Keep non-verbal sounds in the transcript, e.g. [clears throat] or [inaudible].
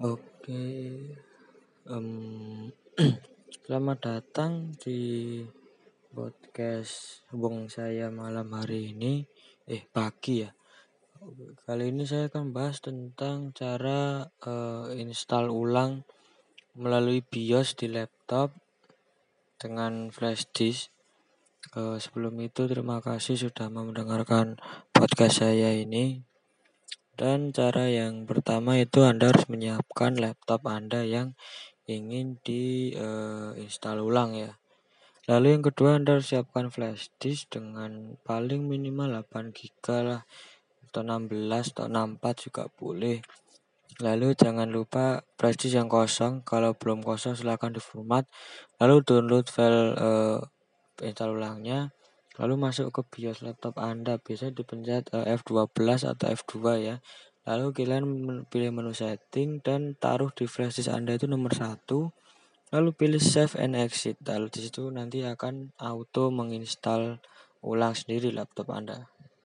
Oke, um, [clears throat] selamat datang di podcast Bung saya malam hari ini. Eh, pagi ya. Kali ini saya akan bahas tentang cara uh, install ulang melalui BIOS di laptop dengan flash disk. Uh, sebelum itu terima kasih sudah mendengarkan podcast saya ini. Dan cara yang pertama itu Anda harus menyiapkan laptop Anda yang ingin di uh, install ulang ya. Lalu yang kedua Anda harus siapkan flash disk dengan paling minimal 8 GB lah atau 16 atau 64 juga boleh. Lalu jangan lupa flash disk yang kosong. Kalau belum kosong silahkan di format. Lalu download file uh, install ulangnya lalu masuk ke BIOS laptop Anda bisa dipencet uh, F12 atau F2 ya. Lalu kalian pilih menu setting dan taruh di flash disk Anda itu nomor satu. Lalu pilih save and exit. Lalu di situ nanti akan auto menginstal ulang sendiri laptop Anda